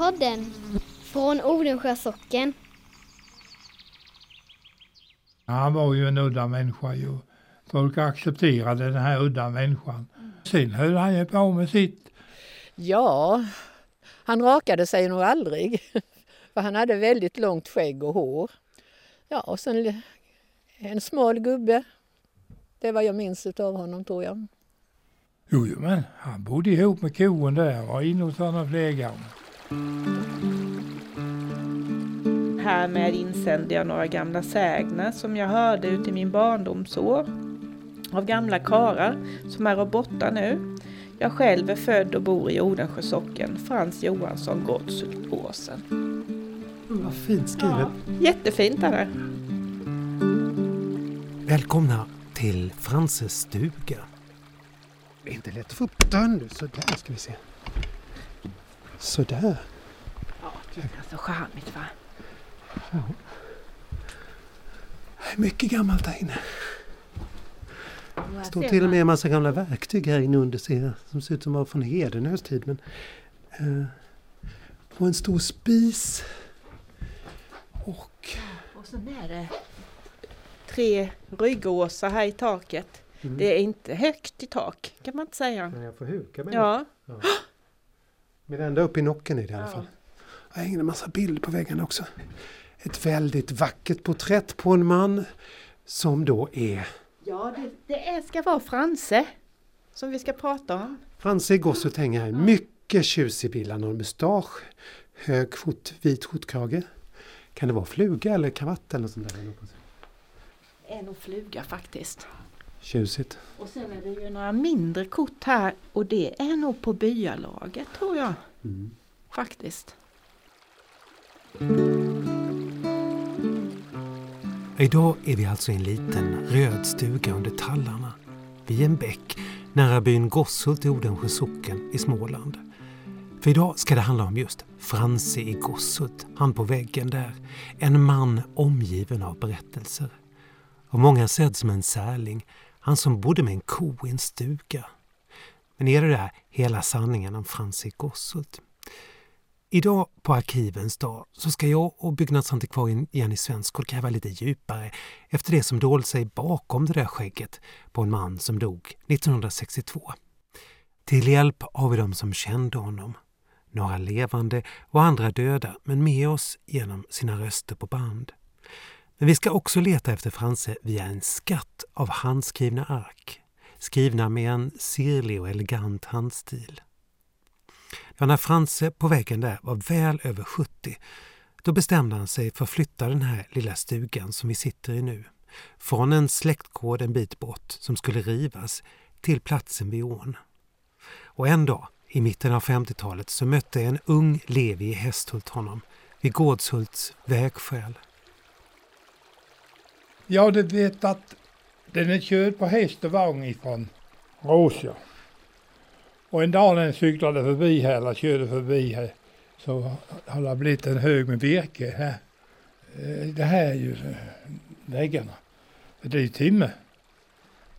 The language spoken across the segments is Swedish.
Hembygdspodden från Odensjö socken. Han var ju en udda människa ju. Folk accepterade den här udda människan. Sen höll han ju på med sitt. Ja, han rakade sig nog aldrig. För han hade väldigt långt skägg och hår. Ja, och sen en smal gubbe. Det är vad jag minns av honom tror jag. Jo, men han bodde ihop med kon där och var inne hos honom flera gånger. Härmed insänder jag några gamla sägner som jag hörde ut i min barndomsår av gamla karar som är borta nu. Jag själv är född och bor i Odensjö socken, Frans Johansson. Mm, vad fint skrivet. Ja, jättefint är det. Välkomna till Franses stuga. Det är inte lätt att få upp dörren nu. Sådär ska vi se. Sådär. Ja, titta så charmigt va? Ja. Det är mycket gammalt där inne. Det står till och med en massa gamla verktyg här inne under ser som ser ut som var från Hedenös tid. Men, eh, och en stor spis. Och... Och så är det tre ryggåsar här i taket. Mm. Det är inte högt i tak kan man inte säga. Men jag får huka mig. Ja. ja. Men ända upp i nocken är det i alla fall. Jag hänger en massa bilder på väggen också. Ett väldigt vackert porträtt på en man som då är... Ja, det, det är, ska vara Franse som vi ska prata om. Franse Gossut hänger här. Mycket tjusig bild. Han har mustasch, hög fot, vit skjortkrage. Kan det vara fluga eller kravatt eller något sånt där? Det är nog fluga faktiskt. Tjusigt. Och sen är det ju några mindre kort här och det är nog på byalaget tror jag. Mm. Faktiskt. Idag är vi alltså i en liten röd stuga under tallarna vid en bäck nära byn Gosshult i Odensjö socken i Småland. För idag ska det handla om just Franse i Gosshult, han på väggen där. En man omgiven av berättelser. Av många sedd som en särling, han som bodde med en ko i en stuga. Men är det där hela sanningen om Francis i Idag på Arkivens dag så ska jag och byggnadsantikvarien Jenny Svenskål gräva lite djupare efter det som dolde sig bakom det där skägget på en man som dog 1962. Till hjälp har vi de som kände honom. Några levande och andra döda men med oss genom sina röster på band. Men vi ska också leta efter Franse via en skatt av handskrivna ark, skrivna med en sirlig och elegant handstil. Ja, när Franse på väggen där var väl över 70 då bestämde han sig för att flytta den här lilla stugan som vi sitter i nu. Från en släktgård en bit bort som skulle rivas till platsen vid ån. Och en dag, i mitten av 50-talet, så mötte en ung Levi i Hästhult honom vid Gårdshults vägskäl. Jag hade vetat den är körd på häst och vagn ifrån Råsja. Och en dag när den cyklade förbi här, eller körde förbi här, så har det blivit en hög med virke här. Eh, det här är ju eh, väggarna. Det är ju timmer.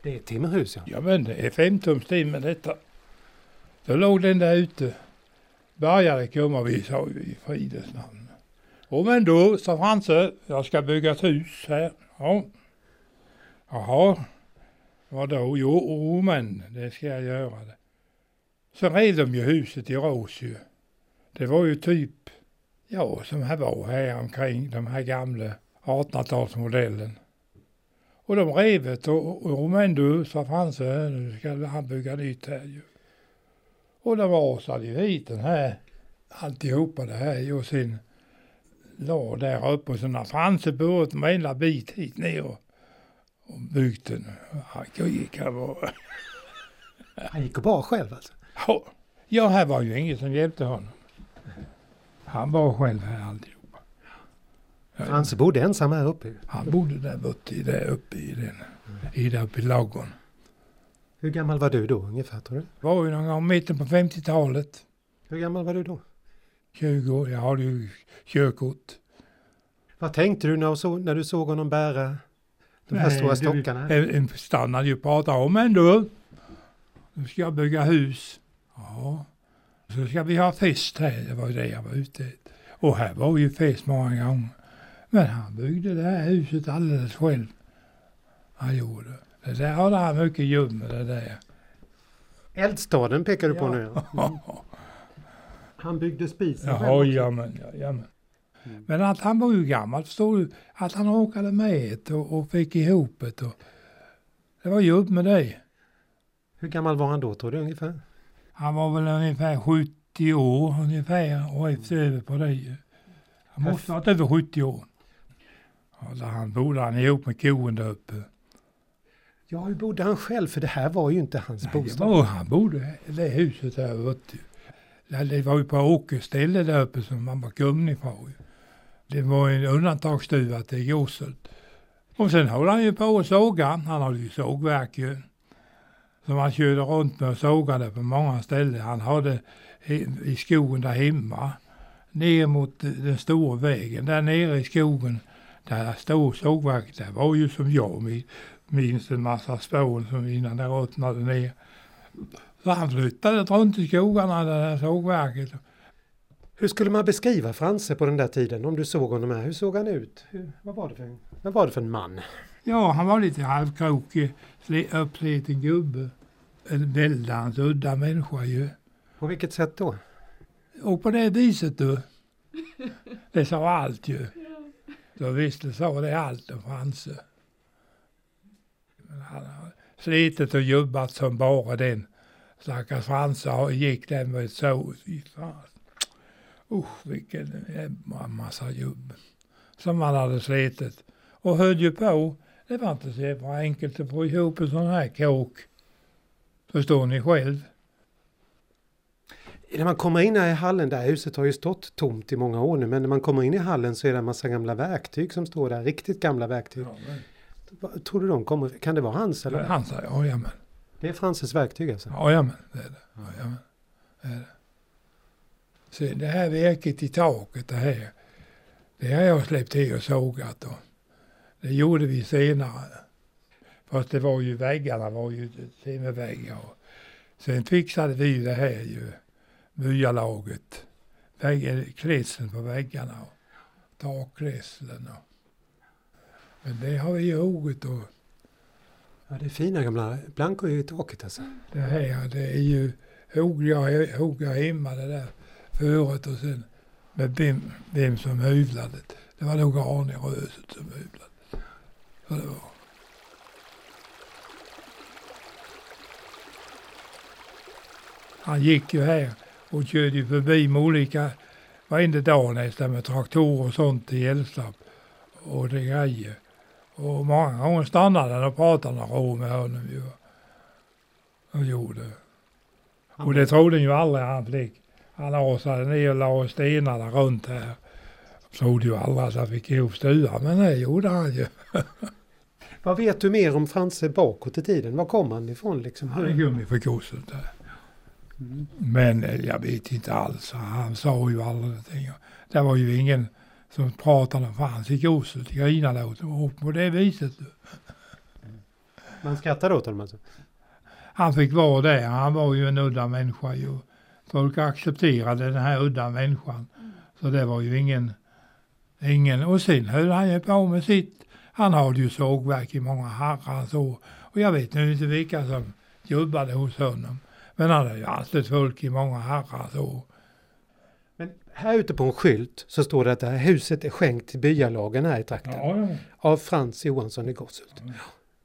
Det är timmerhus ja. Ja men det är femtums timmer detta. Då låg den där ute. Började komma, vi sa ju i fridens namn. Och men då, sa Franse, jag ska bygga ett hus här. Ja. Jaha. Vadå? Jo, oh, men det ska jag göra. det. Sen rev de ju huset i ras ju. Det var ju typ, ja, som här var här omkring, de här gamla 1800-talsmodellen. Och de rev det och, och men du, sa Franse, nu ska han bygga nytt här ju. Och de rasade ju hit den här, alltihopa det här ju och sen la där uppe och så när Franse burit en bit hit ner och, och byggt den. Han gick han bara. Han gick bara själv alltså? Ja, här var ju ingen som hjälpte honom. Han var själv här alltihopa. Frans bodde ensam här uppe? Han bodde där uppe, där uppe i den, i där uppe i ladugården. Hur gammal var du då ungefär tror du? var ju någon gång mitten på 50-talet. Hur gammal var du då? 20 år, jag hade ju körkort. Vad tänkte du när du såg honom bära de här Nej, stora stockarna? Du stannade ju och pratade om ändå. Nu ska jag bygga hus. Ja. Så ska vi ha fest här, det var ju det jag var ute efter. Och här var ju fest många gånger. Men han byggde det här huset alldeles själv. Han gjorde. Det där hade han mycket jobb med det där. Eldstaden pekar du på Ja. nu. Mm. Han byggde spisen själv Jaha, också. Mm. Men att han var ju gammal, förstår du. Att han åkade med det och, och fick ihop det. Och, det var jobb med det. Hur gammal var han då tror du ungefär? Han var väl ungefär 70 år ungefär och efter över på det. Han måste ha varit över 70 år. Där han bodde han ihop med kon där uppe. Ja, hur bodde han själv? För det här var ju inte hans Nej, bostad. var, han bodde i det huset där. Ja, Det var ju på åkerställe där uppe som man var kunnig på. Det var en undantagsstuga till Gåshult. Och sen höll han ju på att såga. Han hade ju sågverk ju. Som han körde runt med och sågade på många ställen. Han hade i, skogen där hemma. Ner mot den stora vägen. Där nere i skogen. Där stod sågverket. Det var ju som jag minns en massa spån som innan det ruttnade ner. Så han flyttade runt i skogarna, det där sågverket. Hur skulle man beskriva Franse på den där tiden? Om du såg honom här, hur såg han ut? Hur, vad, var det för, vad var det för en man? Ja, han var lite halvkrokig, sli- uppsliten gubbe. En väldans udda människa ju. På vilket sätt då? Och på det viset du. Det sa allt ju. Så visst, det sa det allt om Franse. Men han har slitit och jobbat som bara den. Stackars Franse gick där med så. fy fan. Usch, vilken jävla massa jobb. Som han hade slitit. Och höll ju på. Det var inte så jävla enkelt att få ihop en sån här kåk. Förstår ni själv. När man kommer in här i hallen, det här huset har ju stått tomt i många år nu, men när man kommer in i hallen så är det en massa gamla verktyg som står där, riktigt gamla verktyg. Vad Tror du de kommer, kan det vara hans eller? Han sa jajamän. Det är Franses verktyg alltså? Jajamän, det är det. Jajamän, det är det. Sen det här virket i taket det här. Det har jag släppt till och sågat och det gjorde vi senare. Fast det var ju väggarna var ju timmerväggar. Sen fixade vi det här ju, byalaget. Vägg- Klädseln på väggarna och takklädseln. Och. Men det har vi huggit och Ja, det är fina gamla blankor i taket alltså. Det här, det är ju, hugg jag, hugg jag hemma det där förut och sen med vem, vem som hyvlade. Det var nog Arne Röset som hyvlade. Så det var. Han gick ju här och körde ju förbi med olika, varenda dag nästan med traktorer och sånt till Gällstorp och det grejer. Och många gånger stannade han och pratade några ord med honom ju. Och gjorde. Och det trodde ju aldrig han fick. Han asade ner och la stenarna runt här. Trodde ju aldrig att han fick ihop stugan, men det gjorde han ju. Vad vet du mer om Franse bakåt i tiden? Var kom han ifrån liksom? Han är gummiförkosset där. Men eh, jag vet inte alls. Han sa ju aldrig någonting. Det var ju ingen som pratade om Frans i godset. Grinade åt honom. Och på det viset. Man skrattade åt honom alltså? Han fick vara där. Han var ju en udda människa ju. Folk accepterade den här udda människan. Så det var ju ingen, ingen. Och sen höll han ju på med sitt. Han hade ju sågverk i många herrans år. Och jag vet nu inte vilka som jobbade hos honom. Men han hade ju alltid folk i många herrans år. Men här ute på en skylt så står det att det här huset är skänkt till byalagen här i trakten. ja. Av Frans Johansson i Gosshult.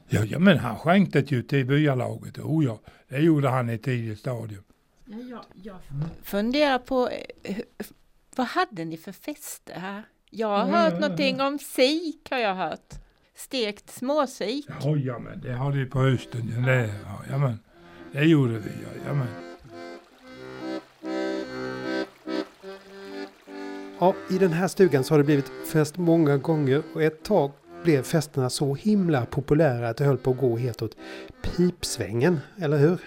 Ja, ja, men han skänkte det ju till byalaget. Oh ja, det gjorde han i ett tidigt stadium. Ja, jag, jag funderar på eh, vad hade ni för fester här? Jag har Ja, hört ja, ja, någonting om sik har jag hört. Stekt småsik. Ja, ja men det hade vi på hösten. Ja, det, ja, ja, men, det gjorde vi. Ja, ja, men. Ja, i den här stugan så har det blivit fest många gånger och ett tag blev festerna så himla populära att det höll på att gå helt åt pipsvängen, eller hur?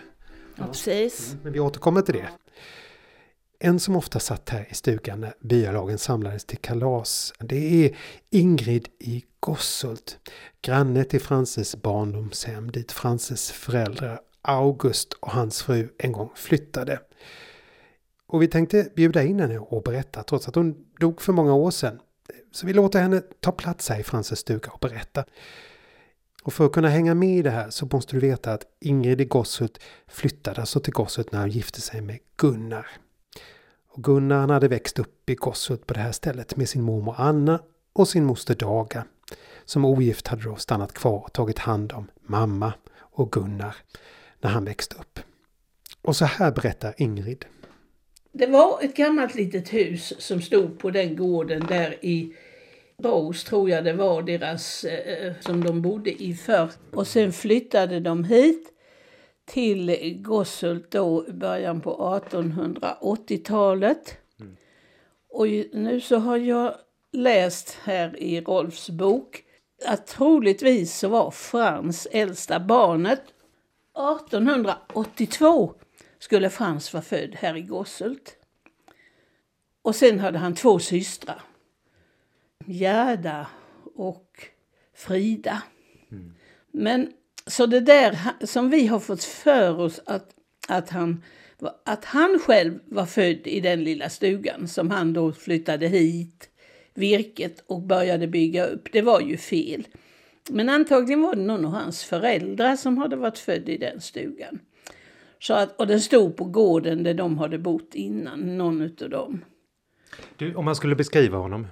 Ja, precis. Men vi återkommer till det. En som ofta satt här i stugan när byalagen samlades till kalas, det är Ingrid i Gosshult. Granne till Frances barndomshem dit Frances föräldrar August och hans fru en gång flyttade. Och vi tänkte bjuda in henne och berätta trots att hon dog för många år sedan. Så vi låter henne ta plats här i Frances stuga och berätta. Och för att kunna hänga med i det här så måste du veta att Ingrid i Gosshult flyttade alltså till Gosshult när hon gifte sig med Gunnar. Och Gunnar han hade växt upp i Gosshult på det här stället med sin mormor Anna och sin moster Daga. Som ogift hade då stannat kvar och tagit hand om mamma och Gunnar när han växte upp. Och så här berättar Ingrid. Det var ett gammalt litet hus som stod på den gården där i Rås tror jag det var deras eh, som de bodde i förr. Och sen flyttade de hit till Gosshult då i början på 1880-talet. Mm. Och nu så har jag läst här i Rolfs bok att troligtvis så var Frans äldsta barnet 1882 skulle Frans vara född här i Gosshult. Och sen hade han två systrar. Gerda och Frida. Mm. Men så det där som vi har fått för oss att, att, han, att han själv var född i den lilla stugan som han då flyttade hit, virket och började bygga upp, det var ju fel. Men antagligen var det någon av hans föräldrar som hade varit född i den stugan. Så att, och den stod på gården där de hade bott innan, någon utav dem. Du, om man skulle beskriva honom?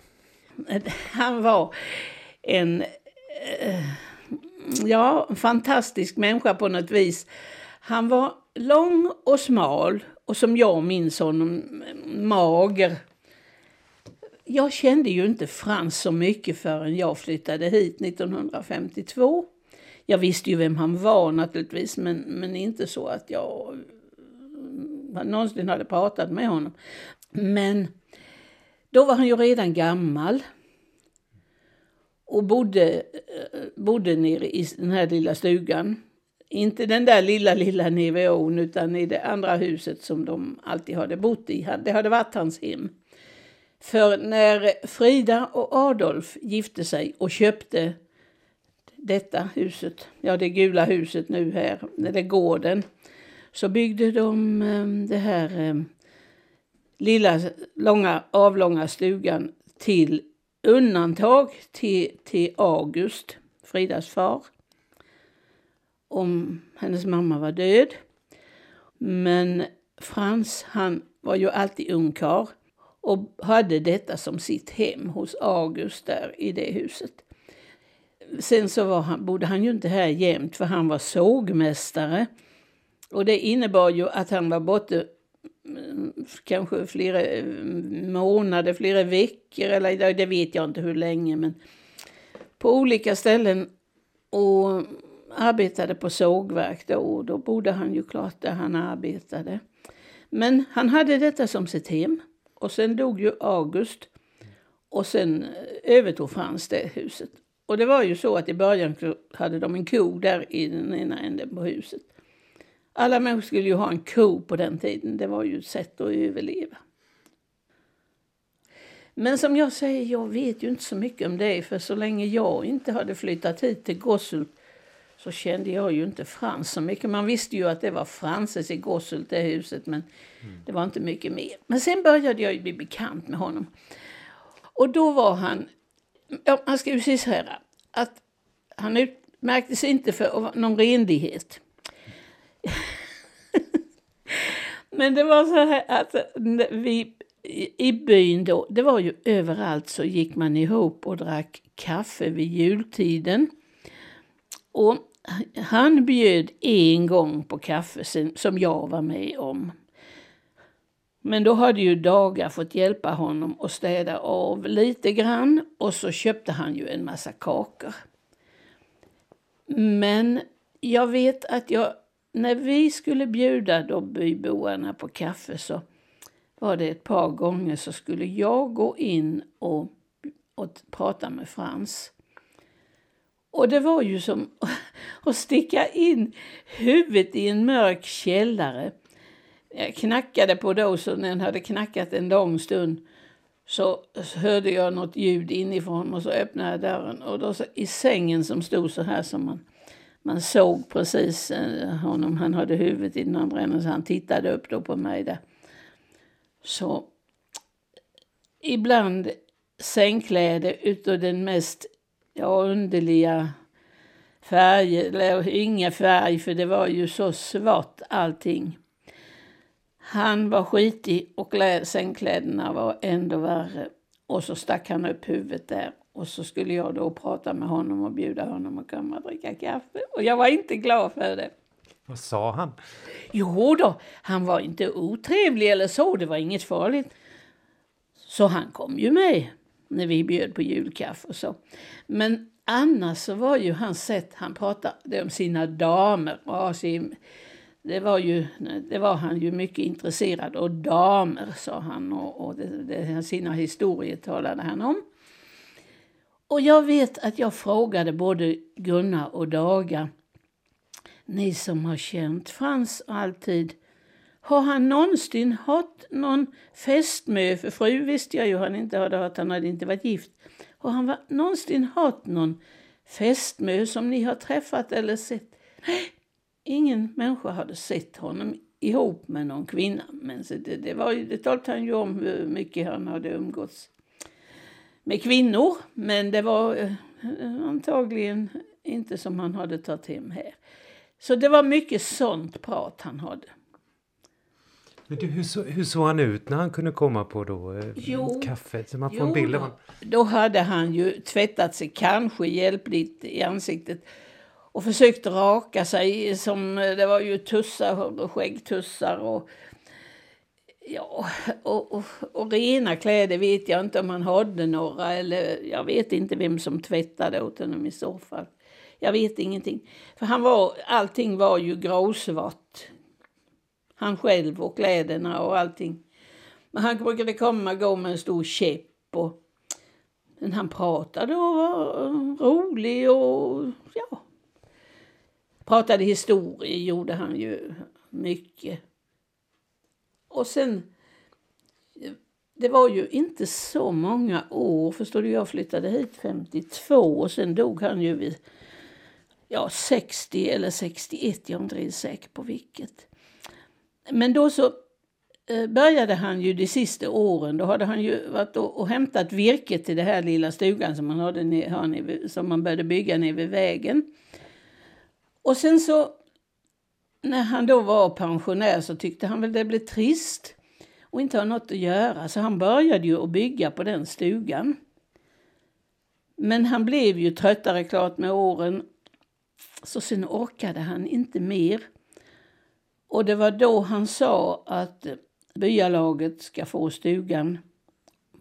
Han var en eh, ja, fantastisk människa på något vis. Han var lång och smal och som jag minns honom mm, mager. Jag kände ju inte Frans så mycket förrän jag flyttade hit 1952. Jag visste ju vem han var naturligtvis, men, men inte så att jag mm, någonsin hade pratat med honom. Men då var han ju redan gammal och bodde, eh, bodde nere i den här lilla stugan. Inte den där lilla, lilla nere utan i det andra huset som de alltid hade bott i. Det hade varit hans hem. För när Frida och Adolf gifte sig och köpte detta huset, ja det gula huset nu här, eller gården, så byggde de eh, det här eh, lilla långa avlånga stugan till undantag till, till August, Fridas far, om hennes mamma var död. Men Frans, han var ju alltid ungkarl och hade detta som sitt hem hos August där i det huset. Sen så var han, bodde han ju inte här jämt för han var sågmästare. Och det innebar ju att han var borta kanske flera eh, månader, flera veckor eller det vet jag inte hur länge men på olika ställen och arbetade på sågverk då och då bodde han ju klart där han arbetade. Men han hade detta som sitt hem och sen dog ju August och sen eh, övertog Frans det huset. Och det var ju så att i början hade de en ko där i den ena änden på huset. Alla människor skulle ju ha en ko på den tiden. Det var ju ett sätt att överleva. Men som jag säger, jag vet ju inte så mycket om det. För så länge jag inte hade flyttat hit till Gosshult så kände jag ju inte Frans så mycket. Man visste ju att det var Franses i Gosshult, det huset, men mm. det var inte mycket mer. Men sen började jag ju bli bekant med honom. Och då var han ja, man ska ju säga så här, att han utmärkte sig inte för någon renlighet. Men det var så här alltså, att vi i byn då, det var ju överallt så gick man ihop och drack kaffe vid jultiden. Och han bjöd en gång på kaffe som jag var med om. Men då hade ju Daga fått hjälpa honom att städa av lite grann och så köpte han ju en massa kakor. Men jag vet att jag, när vi skulle bjuda de byboarna på kaffe så var det ett par gånger så skulle jag gå in och, och prata med Frans. Och det var ju som att sticka in huvudet i en mörk källare jag knackade på då, så när den hade knackat en lång stund så hörde jag något ljud inifrån och så öppnade jag dörren. Och då så, i sängen som stod så här som man, man såg precis eh, honom, han hade huvudet i den andra änden så han tittade upp då på mig där. Så ibland sängkläder utav den mest ja, underliga färger, eller inga färg för det var ju så svart allting. Han var skitig och sängkläderna var ändå värre. Och så stack han upp huvudet där och så skulle jag då prata med honom och bjuda honom att komma och dricka kaffe. Och jag var inte glad för det. Vad sa han? Jo då, han var inte otrevlig eller så, det var inget farligt. Så han kom ju med när vi bjöd på julkaffe och så. Men annars så var ju hans sätt, han pratade om sina damer. Ja, sin, det var, ju, det var han ju mycket intresserad av. Damer, sa han, och, och det, det, sina historier talade han om. Och jag vet att jag frågade både Gunnar och Daga, ni som har känt Frans alltid, har han någonsin haft någon fästmö? För fru visste jag ju han inte hade haft, han hade inte varit gift. Har han någonsin haft någon fästmö som ni har träffat eller sett? Nej, Ingen människa hade sett honom ihop med någon kvinna. Men det, det, var, det talade han ju om hur mycket han hade umgåtts med kvinnor. Men det var eh, antagligen inte som han hade tagit hem här. Så det var mycket sånt prat han hade. Men du, hur, så, hur såg han ut när han kunde komma på då, eh, Jo. kaffet? Så man får Jo en bild av då. honom. Då hade han ju tvättat sig kanske hjälpligt i ansiktet och försökt raka sig som det var ju tussar och skäggtussar och ja, och, och, och rena kläder vet jag inte om han hade några eller jag vet inte vem som tvättade åt honom i så fall. Jag vet ingenting. För han var, allting var ju gråsvart. Han själv och kläderna och allting. Men han brukade komma och gå med en stor käpp. Och, men han pratade och var rolig och ja. Pratade historier gjorde han ju mycket. Och sen, det var ju inte så många år, förstår du, jag flyttade hit 52 och sen dog han ju vid ja, 60 eller 61, jag är inte riktigt säker på vilket. Men då så eh, började han ju de sista åren, då hade han ju varit och, hämtat virke till den här lilla stugan som man, hade, som man började bygga nere vid vägen. Och sen så, när han då var pensionär så tyckte han väl det blev trist och inte ha något att göra, så han började ju att bygga på den stugan. Men han blev ju tröttare klart med åren, så sen orkade han inte mer. Och det var då han sa att byalaget ska få stugan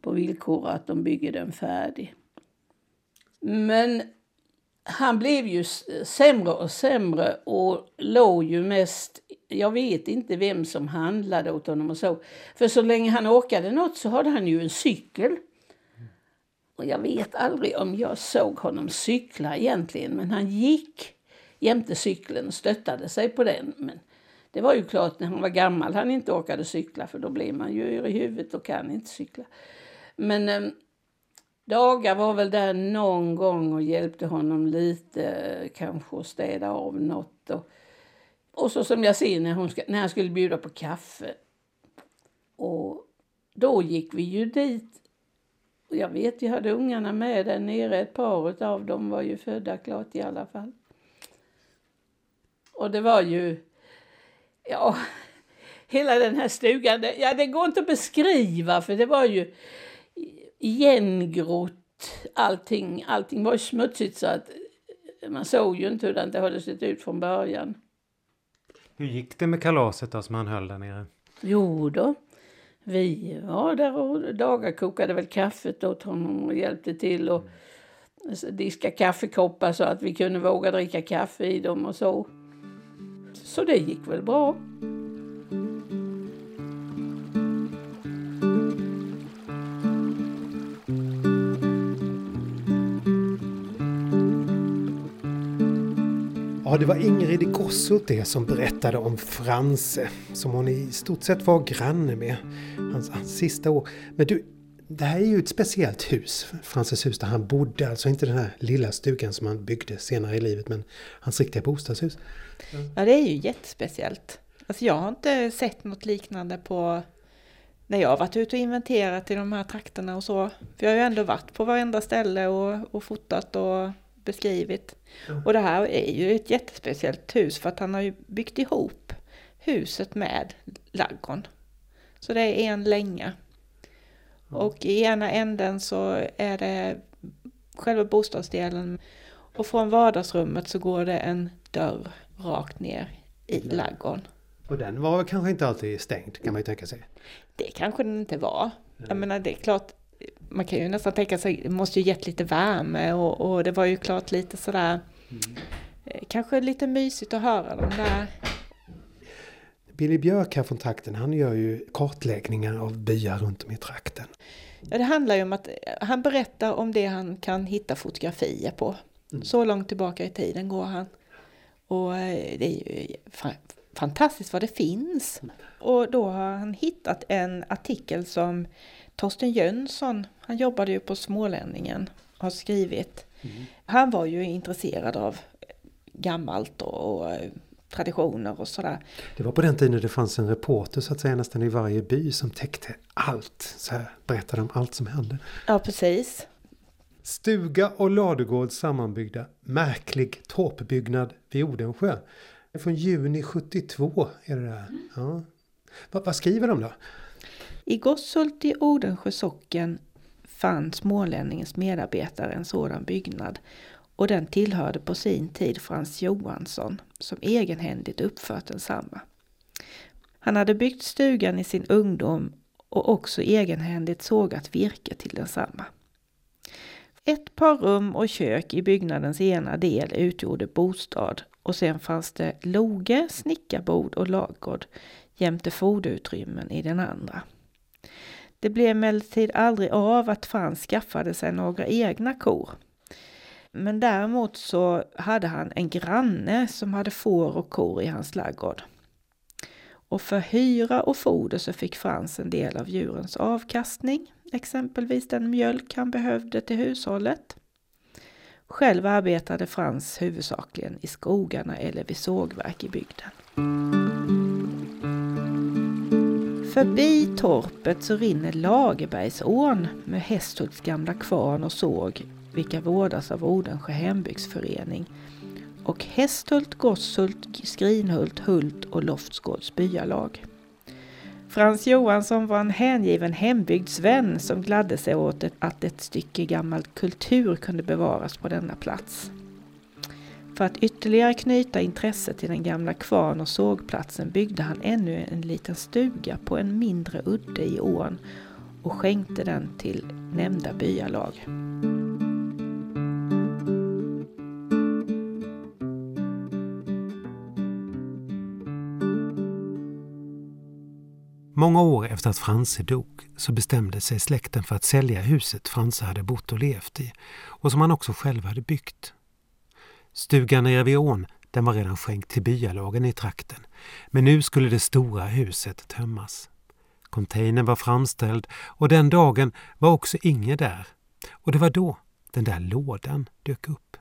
på villkor att de bygger den färdig. Men han blev ju sämre och sämre och låg ju mest... Jag vet inte vem som handlade åt honom och så. För så länge han orkade något så hade han ju en cykel. Och jag vet aldrig om jag såg honom cykla egentligen, men han gick jämte cykeln och stöttade sig på den. Men det var ju klart när han var gammal han inte orkade cykla för då blir man ju yr i huvudet och kan inte cykla. Men eh, Daga var väl där någon gång och hjälpte honom lite, kanske att städa av något. Och, och så som jag ser när, hon ska, när han skulle bjuda på kaffe. Och då gick vi ju dit. Och jag vet, vi hade ungarna med där nere. Ett par av dem var ju födda klart i alla fall. Och det var ju, ja, hela den här stugan, ja det går inte att beskriva för det var ju igengrott allting. Allting var ju smutsigt så att man såg ju inte hur det hade sett ut från början. Hur gick det med kalaset då som han höll där nere? Jo då, vi var där och Daga kokade väl kaffet åt honom och hjälpte till och diska kaffekoppar så att vi kunde våga dricka kaffe i dem och så. Så det gick väl bra. Ja, det var Ingrid Gossult det som berättade om Franse, som hon i stort sett var granne med hans, hans sista år. Men du, det här är ju ett speciellt hus, Frances hus, där han bodde. Alltså inte den här lilla stugan som han byggde senare i livet, men hans riktiga bostadshus. Ja, det är ju jättespeciellt. Alltså jag har inte sett något liknande på när jag har varit ute och inventerat i de här trakterna och så. För jag har ju ändå varit på varenda ställe och, och fotat och beskrivit. Ja. Och det här är ju ett jättespeciellt hus för att han har ju byggt ihop huset med ladugården. Så det är en länga. Och i ena änden så är det själva bostadsdelen och från vardagsrummet så går det en dörr rakt ner i ladugården. Och den var kanske inte alltid stängd kan man ju tänka sig. Det kanske den inte var. Jag menar det är klart, man kan ju nästan tänka sig, det måste ju gett lite värme och, och det var ju klart lite sådär, eh, kanske lite mysigt att höra de där Billy Björk här från trakten, han gör ju kartläggningar av byar runt om i trakten. Ja, det handlar ju om att han berättar om det han kan hitta fotografier på. Så långt tillbaka i tiden går han. Och eh, det är ju fa- fantastiskt vad det finns. Och då har han hittat en artikel som Torsten Jönsson, han jobbade ju på Smålänningen, har skrivit. Han var ju intresserad av gammalt och, och eh, traditioner och sådär. Det var på den tiden det fanns en reporter så att säga nästan i varje by som täckte allt. Så här berättade om allt som hände. Ja, precis. Stuga och ladugård sammanbyggda. Märklig torpbyggnad vid Odensjö. Från juni 72 är det där. Ja. Vad, vad skriver de då? I Gosshult i Odensjö socken fann Smålänningens medarbetare en sådan byggnad och den tillhörde på sin tid Frans Johansson som egenhändigt uppfört densamma. Han hade byggt stugan i sin ungdom och också egenhändigt sågat virke till densamma. Ett par rum och kök i byggnadens ena del utgjorde bostad och sen fanns det loge, snickarbord och lagård jämte foderutrymmen i den andra. Det blev emellertid aldrig av att Frans skaffade sig några egna kor. Men däremot så hade han en granne som hade får och kor i hans ladugård. Och för hyra och foder så fick Frans en del av djurens avkastning, exempelvis den mjölk han behövde till hushållet. Själv arbetade Frans huvudsakligen i skogarna eller vid sågverk i bygden. Förbi torpet så rinner Lagerbergsån med Hästhults gamla kvarn och såg, vilka vårdas av Odensjö hembygdsförening och Hästhult, Gosshult, Skrinhult, Hult och Loftsgårds byalag. Frans Johansson var en hängiven hembygdsvän som gladde sig åt att ett stycke gammal kultur kunde bevaras på denna plats. För att ytterligare knyta intresse till den gamla kvarn och sågplatsen byggde han ännu en liten stuga på en mindre udde i ån och skänkte den till nämnda byalag. Många år efter att Franse dog så bestämde sig släkten för att sälja huset Franse hade bott och levt i och som han också själv hade byggt. Stugan nere vid ån den var redan skänkt till byalagen i trakten men nu skulle det stora huset tömmas. Containern var framställd och den dagen var också Inge där. Och det var då den där lådan dök upp.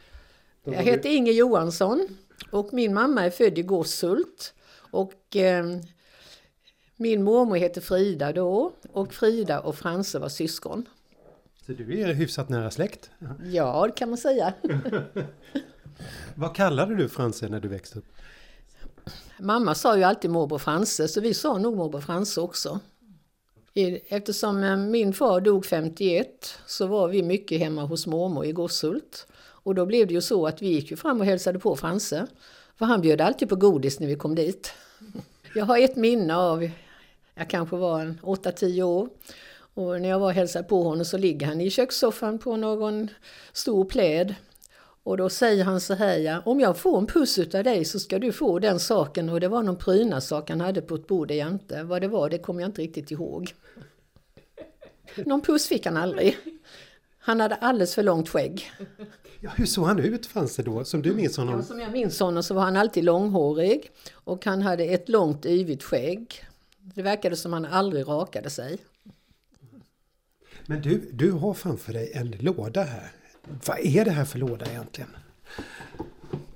Jag heter Inge Johansson och min mamma är född i Gosshult. Och eh, min mormor heter Frida då och Frida och Franse var syskon. Så du är hyfsat nära släkt. Ja, det kan man säga. Vad kallade du Franse när du växte upp? Mamma sa ju alltid morbror Franse så vi sa nog morbror Franse också. Eftersom eh, min far dog 51 så var vi mycket hemma hos mormor i Gosshult. Och då blev det ju så att vi gick ju fram och hälsade på Franse. För han bjöd alltid på godis när vi kom dit. Jag har ett minne av, jag kanske var en 8-10 år. Och när jag var och hälsade på honom så ligger han i kökssoffan på någon stor pläd. Och då säger han så här, ja, om jag får en puss utav dig så ska du få den saken. Och det var någon prydnadssak han hade på ett bord jämte. Vad det var, det kommer jag inte riktigt ihåg. Någon puss fick han aldrig. Han hade alldeles för långt skägg. Ja, hur såg han ut Franse då, som du minns honom? Ja, som jag minns honom så var han alltid långhårig. Och han hade ett långt yvigt skägg. Det verkade som han aldrig rakade sig. Men du, du har framför dig en låda här. Vad är det här för låda egentligen?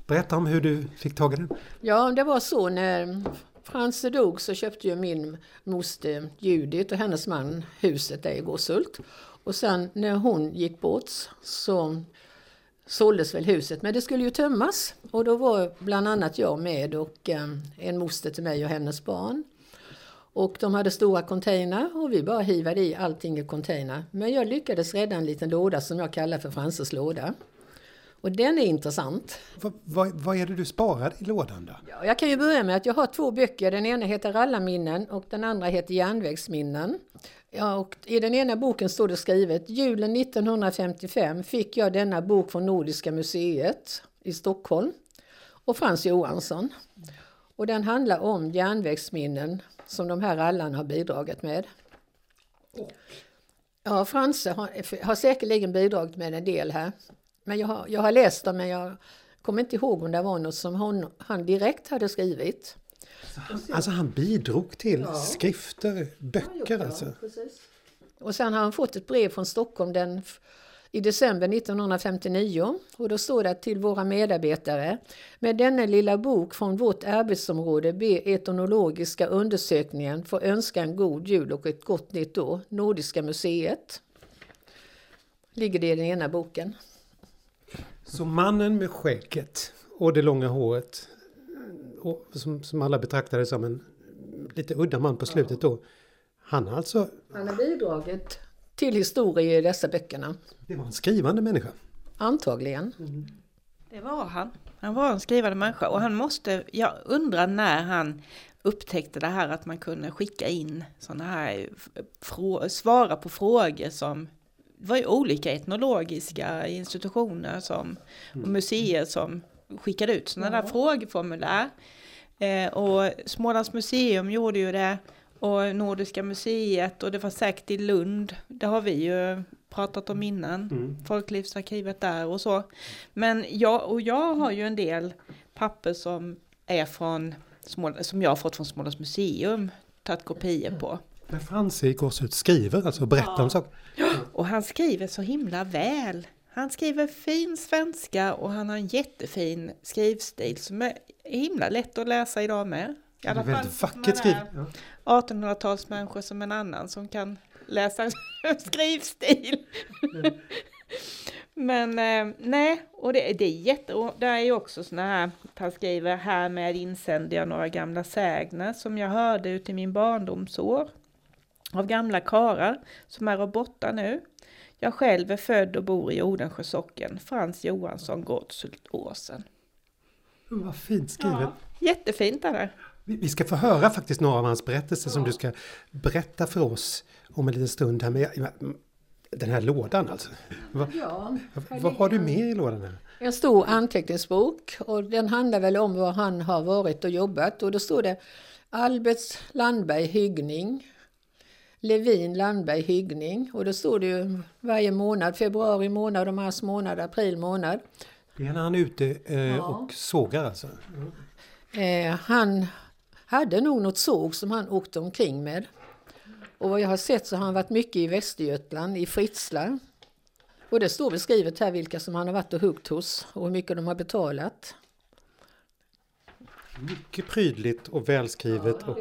Berätta om hur du fick tag i den. Ja, det var så när Frans dog så köpte ju min moster Judith och hennes man huset där i Gåshult. Och sen när hon gick bort så såldes väl huset, men det skulle ju tömmas. Och då var bland annat jag med och eh, en moster till mig och hennes barn. Och de hade stora container och vi bara hivade i allting i container. Men jag lyckades rädda en liten låda som jag kallar för Frances låda. Och den är intressant. Vad, vad, vad är det du sparar i lådan då? Ja, jag kan ju börja med att jag har två böcker. Den ena heter Rallarminnen och den andra heter Järnvägsminnen. Ja, och I den ena boken står det skrivet Julen 1955 fick jag denna bok från Nordiska museet i Stockholm och Frans Johansson. Och den handlar om järnvägsminnen som de här rallarna har bidragit med. Ja, Franse har, har säkerligen bidragit med en del här. Men jag har, jag har läst dem men jag kommer inte ihåg om det var något som hon, han direkt hade skrivit. Alltså han bidrog till ja. skrifter, böcker alltså? Precis. Och sen har han fått ett brev från Stockholm den, i december 1959 och då står det till våra medarbetare med denna lilla bok från vårt arbetsområde be etnologiska undersökningen få önska en god jul och ett gott nytt år. Nordiska museet. Ligger det i den ena boken. Så mannen med skägget och det långa håret och som, som alla betraktade som en lite udda man på slutet då. Han har alltså... Han har bidragit till historia i dessa böckerna. Det var en skrivande människa. Antagligen. Mm. Det var han. Han var en skrivande människa och han måste, jag undrar när han upptäckte det här att man kunde skicka in sådana här, svara på frågor som det var ju olika etnologiska institutioner som, och mm. museer som skickade ut sådana ja. där frågeformulär. Eh, och Smålands museum gjorde ju det och Nordiska museet och det var säkert i Lund. Det har vi ju pratat om innan. Mm. Folklivsarkivet där och så. Men jag, och jag har ju en del papper som är från som jag har fått från Smålands museum tagit kopior på. Men Franse går ut skriver alltså och berättar ja. om saker? Och han skriver så himla väl. Han skriver fin svenska och han har en jättefin skrivstil som är himla lätt att läsa idag med. I alla väldigt vackert skrivet. Ja. 1800-talsmänniskor som en annan som kan läsa skrivstil. Men eh, nej, och det, det är jätte... Och det är ju också såna här, han skriver här med insänder jag några gamla sägner som jag hörde ut i min barndomsår av gamla karar som är borta nu. Jag själv är född och bor i Odensjö socken. Frans Johansson, Gårdshultåsen. Vad fint skrivet! Ja, jättefint är det. Vi ska få höra faktiskt några av hans berättelser ja. som du ska berätta för oss om en liten stund. Här med den här lådan alltså. Va, ja, vad har du med i lådan? Här? En stor anteckningsbok och den handlar väl om var han har varit och jobbat och då står det Albert Landberg Hyggning Levin Landberg Hyggning och då står det ju varje månad, februari månad och mars månad, april månad. Det är när han är ute eh, ja. och sågar alltså? Eh, han hade nog något såg som han åkte omkring med. Och vad jag har sett så har han varit mycket i Västergötland, i Fritsla. Och det står beskrivet här vilka som han har varit och huggt hos och hur mycket de har betalat. Mycket prydligt och välskrivet. Ja, och...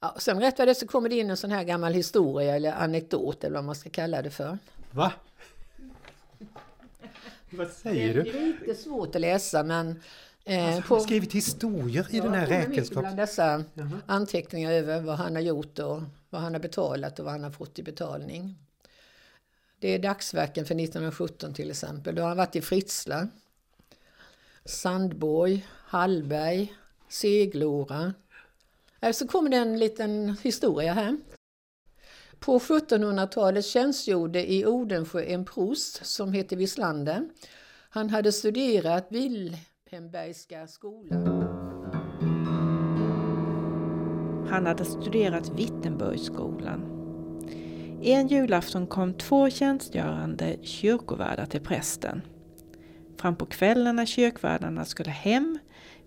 Ja, sen rätt vad det så kommer det in en sån här gammal historia eller anekdot eller vad man ska kalla det för. Va? vad säger du? Det är lite svårt att läsa men Eh, alltså, han har skrivit historier i ja, den här räkenskapen. bland dessa anteckningar över vad han har gjort och vad han har betalat och vad han har fått i betalning. Det är dagsverken för 1917 till exempel. Då har han varit i Fritsla, Sandborg, Hallberg, Seglora, Eh, så kommer det en liten historia här. På 1700-talet tjänstgjorde i Odensjö en prost som hette Wislander. Han hade studerat Wilhelmbergska skolan. Han hade studerat Wittenbergsskolan. En julafton kom två tjänstgörande kyrkovärdar till prästen. Fram på kvällen när kyrkvärdarna skulle hem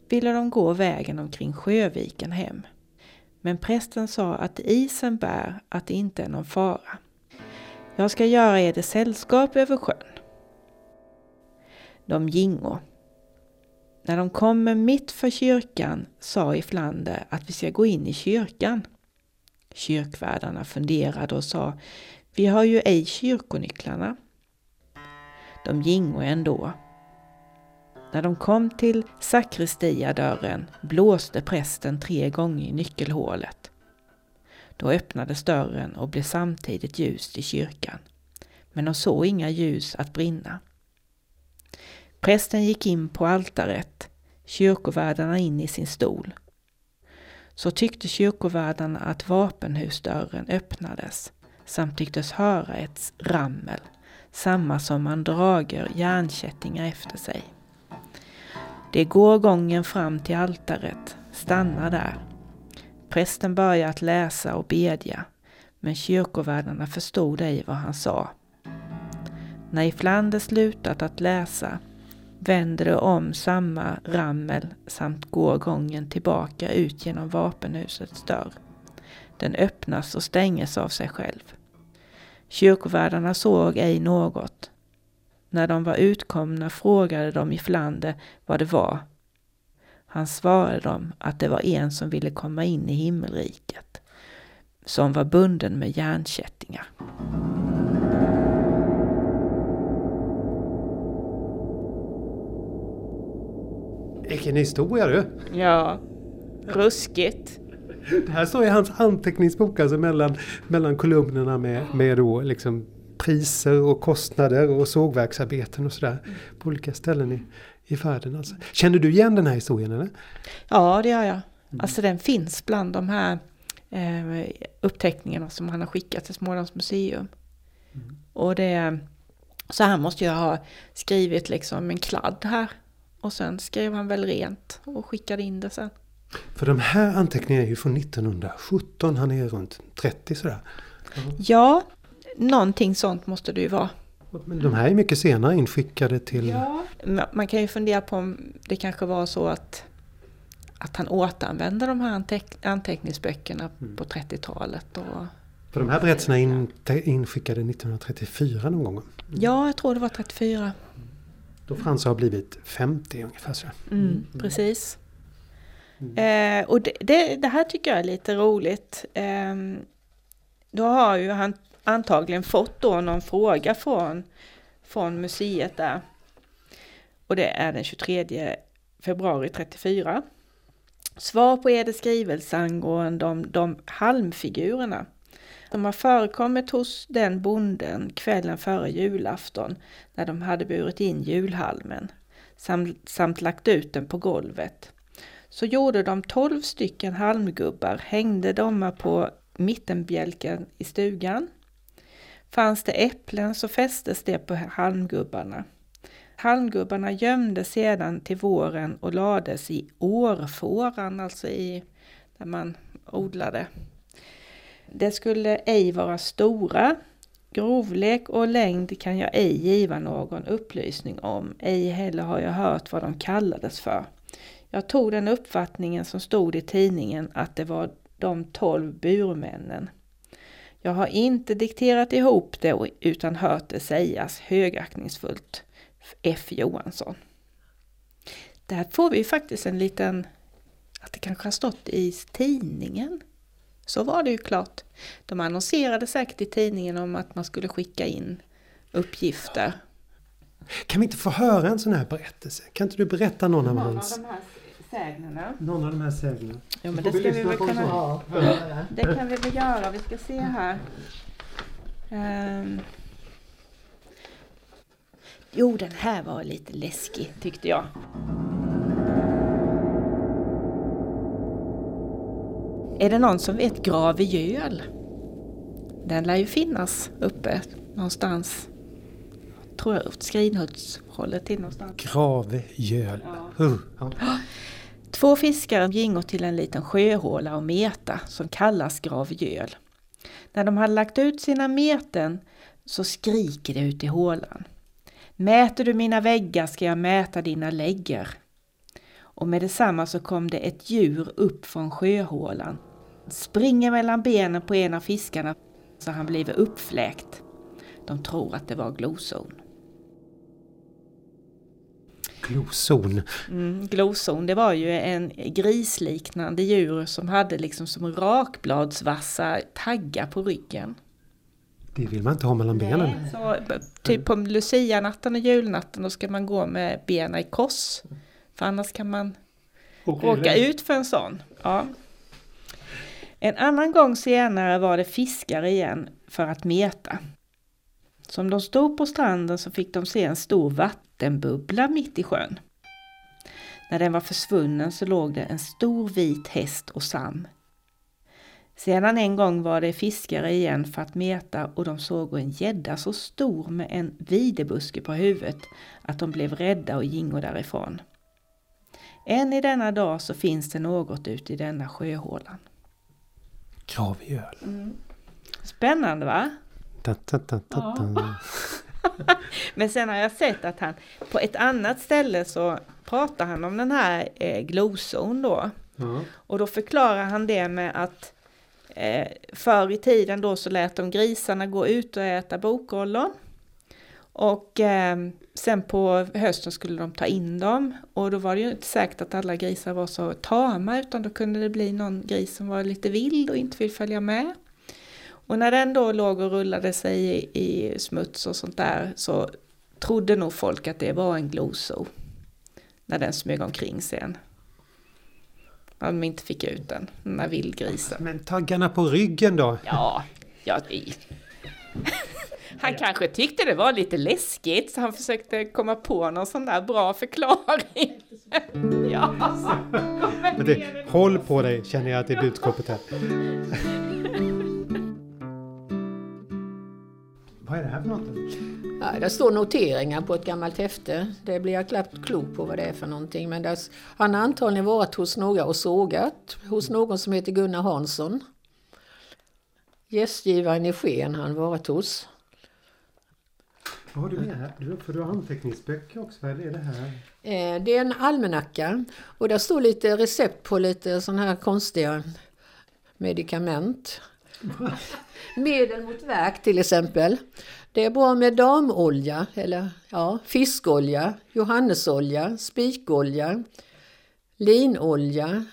ville de gå vägen omkring Sjöviken hem. Men prästen sa att isen bär att det inte är någon fara. Jag ska göra er det sällskap över sjön. De gingo. När de kommer mitt för kyrkan sa Iflander att vi ska gå in i kyrkan. Kyrkvärdarna funderade och sa Vi har ju ej kyrkonycklarna. De gingo ändå. När de kom till sakristiadörren blåste prästen tre gånger i nyckelhålet. Då öppnades dörren och blev samtidigt ljust i kyrkan. Men de såg inga ljus att brinna. Prästen gick in på altaret, kyrkovärdarna in i sin stol. Så tyckte kyrkovärdarna att vapenhusdörren öppnades samt tycktes höra ett rammel, samma som man drager järnkättingar efter sig. Det går gången fram till altaret, stannar där. Prästen börjar att läsa och bedja, men kyrkovärdarna förstod ej vad han sa. När Iflander slutat att läsa vänder det om samma rammel samt går gången tillbaka ut genom vapenhusets dörr. Den öppnas och stänges av sig själv. Kyrkovärdarna såg ej något. När de var utkomna frågade de i Flander vad det var. Han svarade dem att det var en som ville komma in i himmelriket, som var bunden med järnkättingar. Vilken historia du! Ja, ruskigt. Det här står i hans anteckningsbok, alltså mellan, mellan kolumnerna med, med då liksom priser och kostnader och sågverksarbeten och sådär på olika ställen i, i världen. Alltså. Känner du igen den här historien eller? Ja, det gör jag. Alltså den finns bland de här eh, uppteckningarna som han har skickat till Smålands museum. Mm. Och det, så han måste ju ha skrivit liksom en kladd här. Och sen skrev han väl rent och skickade in det sen. För de här anteckningarna är ju från 1917, han är runt 30 sådär. Ja, någonting sånt måste det ju vara. Men de här är mycket senare inskickade till... Ma- Man kan ju fundera på om det kanske var så att, att han återanvände de här anteck- anteckningsböckerna Mm. på 30-talet. Och, För de här berättelserna är in, inskickade 1934 någon gång. ja, jag tror det var 34. Då Frans har blivit 50 ungefär. Så. Mm, precis. Eh, och det, det, det här tycker jag är lite roligt. Eh, då har ju han antagligen fått då någon fråga från, från museet där. Och det är den 23 februari 34. Svar på eder skrivelse angående de, de halmfigurerna. De har förekommit hos den bonden kvällen före julafton när de hade burit in julhalmen samt, samt lagt ut den på golvet. Så gjorde de tolv stycken halmgubbar, hängde dem på mittenbjälken i stugan. Fanns det äpplen så fästes det på halmgubbarna. Halmgubbarna gömdes sedan till våren och lades i årfåran, alltså i där man odlade. Det skulle ej vara stora. Grovlek och längd kan jag ej giva någon upplysning om, ej heller har jag hört vad de kallades för. Jag tog den uppfattningen som stod i tidningen att det var de tolv burmännen. Jag har inte dikterat ihop det utan hört det sägas högaktningsfullt. F Johansson. Där får vi faktiskt en liten, att det kanske har stått i tidningen. Så var det ju klart. De annonserade säkert i tidningen om att man skulle skicka in uppgifter. Kan vi inte få höra en sån här berättelse? Kan inte du berätta någon av hans... de här sägnerna. Någon av de här sägnerna? Jo men det ska vi väl kunna... Det kan vi väl göra. Vi ska se här. Ehm. Jo, den här var lite läskig tyckte jag. Är det någon som vet Gravejöl? Den lär ju finnas uppe någonstans. Tror jag åt Skrinhultshållet till någonstans. Grave Jöl. Uh, ja. Två fiskare gingo till en liten sjöhåla och meta som kallas Gravjöl. När de hade lagt ut sina meten så skriker det ut i hålan. Mäter du mina väggar ska jag mäta dina lägger. Och med detsamma så kom det ett djur upp från sjöhålan. Springer mellan benen på en av fiskarna så han blivit uppfläkt. De tror att det var gloson. Gloszon. Mm, gloson, det var ju en grisliknande djur som hade liksom som rakbladsvassa taggar på ryggen. Det vill man inte ha mellan benen. Så, b- typ på lucianatten och julnatten då ska man gå med benen i kors. För annars kan man råka ut för en sån. Ja. En annan gång senare var det fiskare igen för att meta. Som de stod på stranden så fick de se en stor vattenbubbla mitt i sjön. När den var försvunnen så låg det en stor vit häst och sam. Sedan en gång var det fiskare igen för att meta och de såg en gädda så stor med en videbuske på huvudet att de blev rädda och gingo därifrån. Än i denna dag så finns det något ute i denna sjöhålan. Gravöl. Spännande va? Da, da, da, da, da. Men sen har jag sett att han på ett annat ställe så pratar han om den här eh, gloson då. Ja. Och då förklarar han det med att eh, förr i tiden då så lät de grisarna gå ut och äta bokollon. Och eh, sen på hösten skulle de ta in dem. Och då var det ju inte säkert att alla grisar var så tama utan då kunde det bli någon gris som var lite vild och inte vill följa med. Och när den då låg och rullade sig i, i smuts och sånt där så trodde nog folk att det var en gloso. När den smög omkring sen. När de inte fick ut den, den där vildgrisen. Men taggarna på ryggen då? Ja, ja. Han kanske tyckte det var lite läskigt så han försökte komma på någon sån där bra förklaring. Ja, Men det, håll på dig känner jag att det är budskapet här. Vad är det här för något? Ja, det står noteringar på ett gammalt häfte. Det blir jag knappt klok på vad det är för någonting. Men där, han har antagligen varit hos några och sågat. Hos någon som heter Gunnar Hansson. Gästgivaren i Sken han varit hos. Vad har du med här? Du, för du har anteckningsböcker också. Vad är det här? Eh, Det är en almanacka och där står lite recept på lite sådana här konstiga medicament. Medel mot värk till exempel. Det är bra med damolja, eller ja, fiskolja, johannesolja, spikolja, linolja,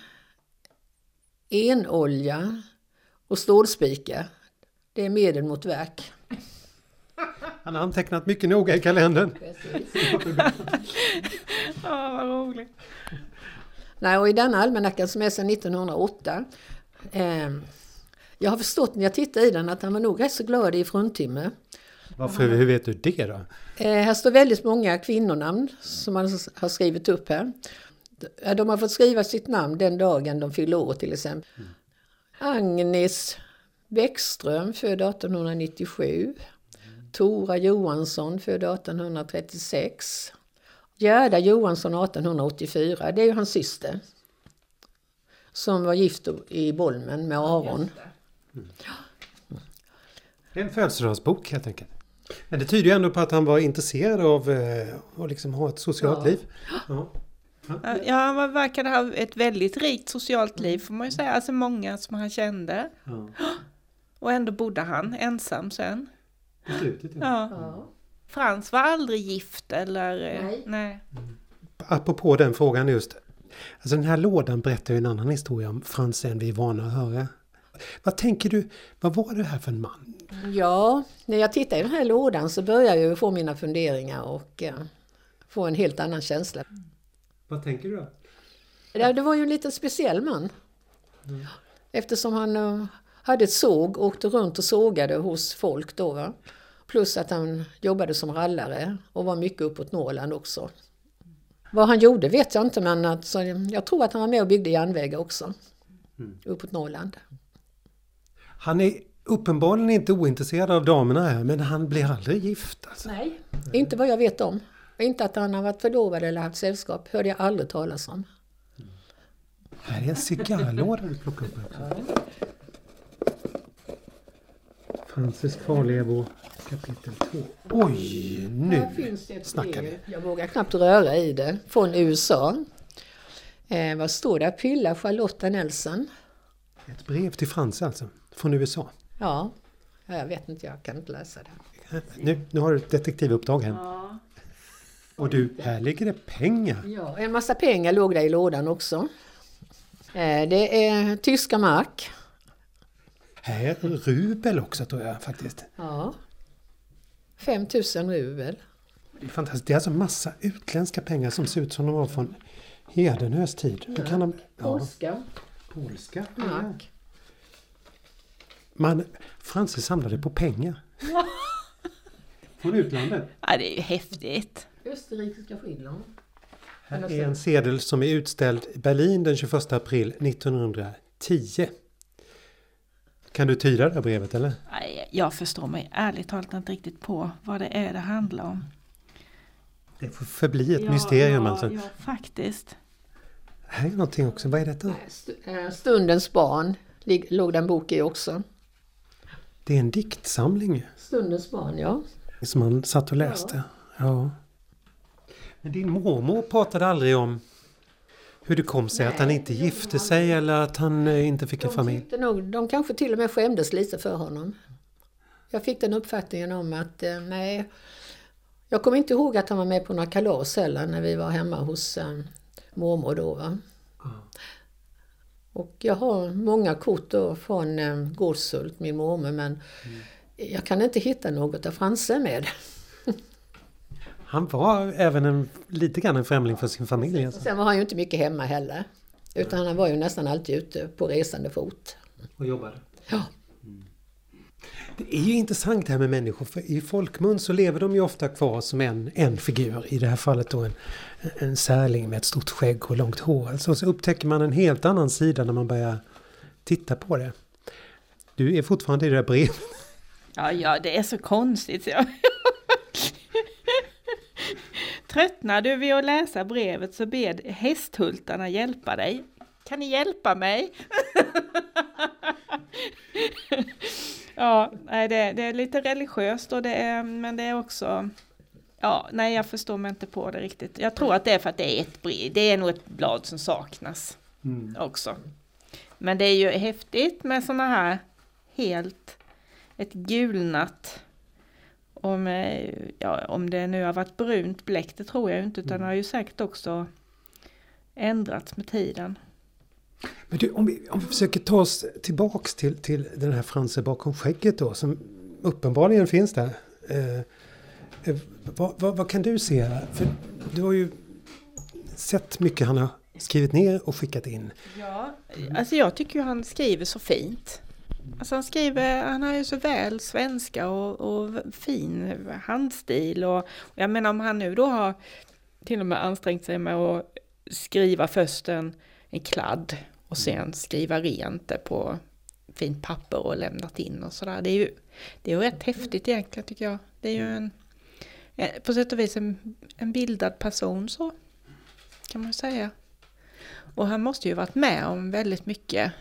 enolja och stålspika. Det är medel mot värk. Han har antecknat mycket noga i kalendern. ja vad roligt. Nej, och i denna almanackan som är sedan 1908. Eh, jag har förstått när jag tittar i den att han var nog rätt så glad i fruntimmer. Varför, hur vet du det då? Eh, här står väldigt många kvinnonamn som man har skrivit upp här. De har fått skriva sitt namn den dagen de fyller år till exempel. Agnes Bäckström, född 1897. Tora Johansson, född 1836. Gerda Johansson 1884, det är ju hans syster. Som var gift i Bolmen med Aron. En födelsedagsbok helt enkelt. Men det tyder ju ändå på att han var intresserad av eh, att liksom ha ett socialt Ja. liv. Ja. Ja, han verkade ha ett väldigt rikt socialt liv får man ju säga. Alltså många som han kände. Ja. Och ändå bodde han ensam sen. I slutet, ja. Ja. Frans var aldrig gift eller... eh, Nej. nej. Apropå den frågan just. Alltså den här lådan berättar ju en annan historia om Frans än vi är vana att höra. Vad tänker du, vad var det här för en man? Ja, när jag tittar i den här lådan så börjar jag ju få mina funderingar och eh, få en helt annan känsla. Vad tänker du då? Det, det var ju en lite speciell man. Eftersom han eh, hade ett såg och åkte runt och sågade hos folk då. Va? Plus att han jobbade som rallare och var mycket uppåt Norrland också. Vad han gjorde vet jag inte men alltså, jag tror att han var med och byggde järnvägar också. Uppåt Norrland. Han är uppenbarligen inte ointresserad av damerna här men han blir aldrig gift. Alltså. Nej, inte vad jag vet om. Inte att han har varit förlovad eller haft sällskap, hörde jag aldrig talas om. Här är en cigarrlåda du plockar upp. Frances kvarlevor kapitel 2. Oj, nu finns det ett snackar vi. Jag vågar knappt röra i det. Från USA. Eh, vad står det? Pilla Charlotta Nelson. Ett brev till Frans alltså, från USA. Ja, jag vet inte, jag kan inte läsa det. Nu, nu har du ett detektivuppdrag här. Ja. Och du, här ligger det pengar. Ja, en massa pengar låg där i lådan också. Eh, Det är tyska mark. Är rubel också tror jag faktiskt. Ja. 5000 rubel. Det är fantastiskt. Det är alltså massa utländska pengar som ser ut som de var från Hedenhös tid. Hur kan de... Ja, Polska polska. mark. Man, Franse samlade på pengar. Från utlandet. Ja, det är ju häftigt. Österrikiska Finland. Här är en sedel som är utställd i Berlin den 21 april 1910. Kan du tyda det här brevet eller? Nej, Jag förstår mig ärligt talat inte riktigt på vad det är det handlar om. Det får förbli ett mysterium ja, alltså. Ja, faktiskt. Här är någonting också. Vad är detta? Eh, Stundens barn låg det en bok i också. Det är en diktsamling Stundens barn, ja. som man satt och läste. Ja. Men din mormor pratade aldrig om hur det kom sig att han inte gifte sig eller att han eh, inte fick en familj. nog, de kanske till och med skämdes lite för honom. Jag fick den uppfattningen om att eh, nej, jag kommer inte ihåg att han var med på några kalas heller när vi var hemma hos eh, mormor då. Va? Och jag har många kort då från eh, Gårdshult, min mormor, men jag kan inte hitta något där Franse med. Han var även en, lite grann en främling för sin familj. Alltså. Sen var han ju inte mycket hemma heller. Utan han var ju nästan alltid ute på resande fot. Och jobbade. Ja. Det är ju intressant det här med människor för i folkmun så lever de ju ofta kvar som en, en figur. I det här fallet då en, en särling med ett stort skägg och långt hår. Alltså, så upptäcker man en helt annan sida när man börjar titta på det. Du är fortfarande i det där brevet. Ja, ja, det är så konstigt. så Jag... Tröttnar du vid att läsa brevet så bed hästhultarna hjälpa dig. Kan ni hjälpa mig? ja, det, det är lite religiöst och det är, men det är också Ja, nej jag förstår mig inte på det riktigt. Jag tror att det är för att det är ett brev. Det är nog ett blad som saknas också. Men det är ju häftigt med sådana här helt ett gulnat om, eh, ja, om det nu har varit brunt bläck, det tror jag inte, utan det har ju säkert också ändrats med tiden. Men du, om vi, om vi försöker ta oss tillbaks till, till den här Franse bakom skägget då som uppenbarligen finns där. Eh, eh, vad, vad, vad kan du se? För du har ju sett mycket han har skrivit ner och skickat in. Ja, alltså jag tycker ju han skriver så fint. Alltså han skriver, han har ju så väl svenska och, och fin handstil och, och jag menar om han nu då har till och med ansträngt sig med att skriva först en, en kladd och sen skriva rent det på fint papper och lämnat in och sådär. Det är ju, det är ju rätt häftigt egentligen tycker jag. Det är ju en, en på sätt och vis en, en bildad person så kan man säga. Och han måste ju varit med om väldigt mycket.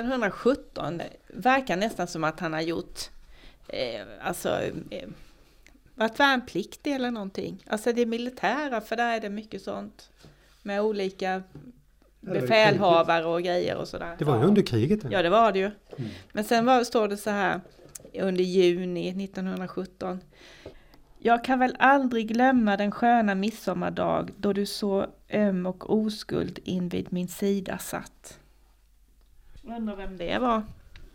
1917 verkar nästan som att han har gjort, eh, alltså, eh, varit värnpliktig eller någonting. Alltså det militära, för där är det mycket sånt. Med olika befälhavare och grejer och sådär. Det var ju under kriget. Ja, det var det ju. Men sen var, står det så här under juni 1917. Jag kan väl aldrig glömma den sköna midsommardag då du så öm och oskuld invid min sida satt. Undrar vem det var.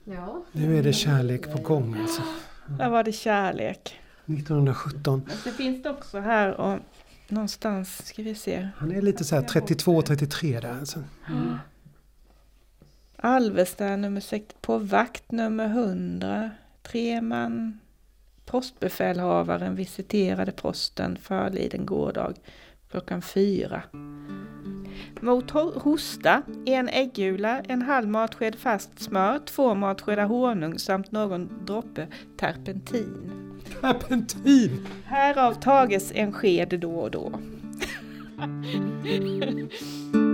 Ja. Nu är det kärlek på gång alltså. Där var det kärlek. 1917. Men så finns det också här och någonstans ska vi se. Han är lite så här 32-33 där alltså. Alvesta nummer 6, på vakt nummer 100. Tre man. Postbefälhavaren visiterade posten förliden gårdag klockan fyra. Mot ho- hosta, en äggula, en halv matsked fast smör, två matskedar honung samt någon droppe terpentin. Terpentin! Härav tages en sked då och då.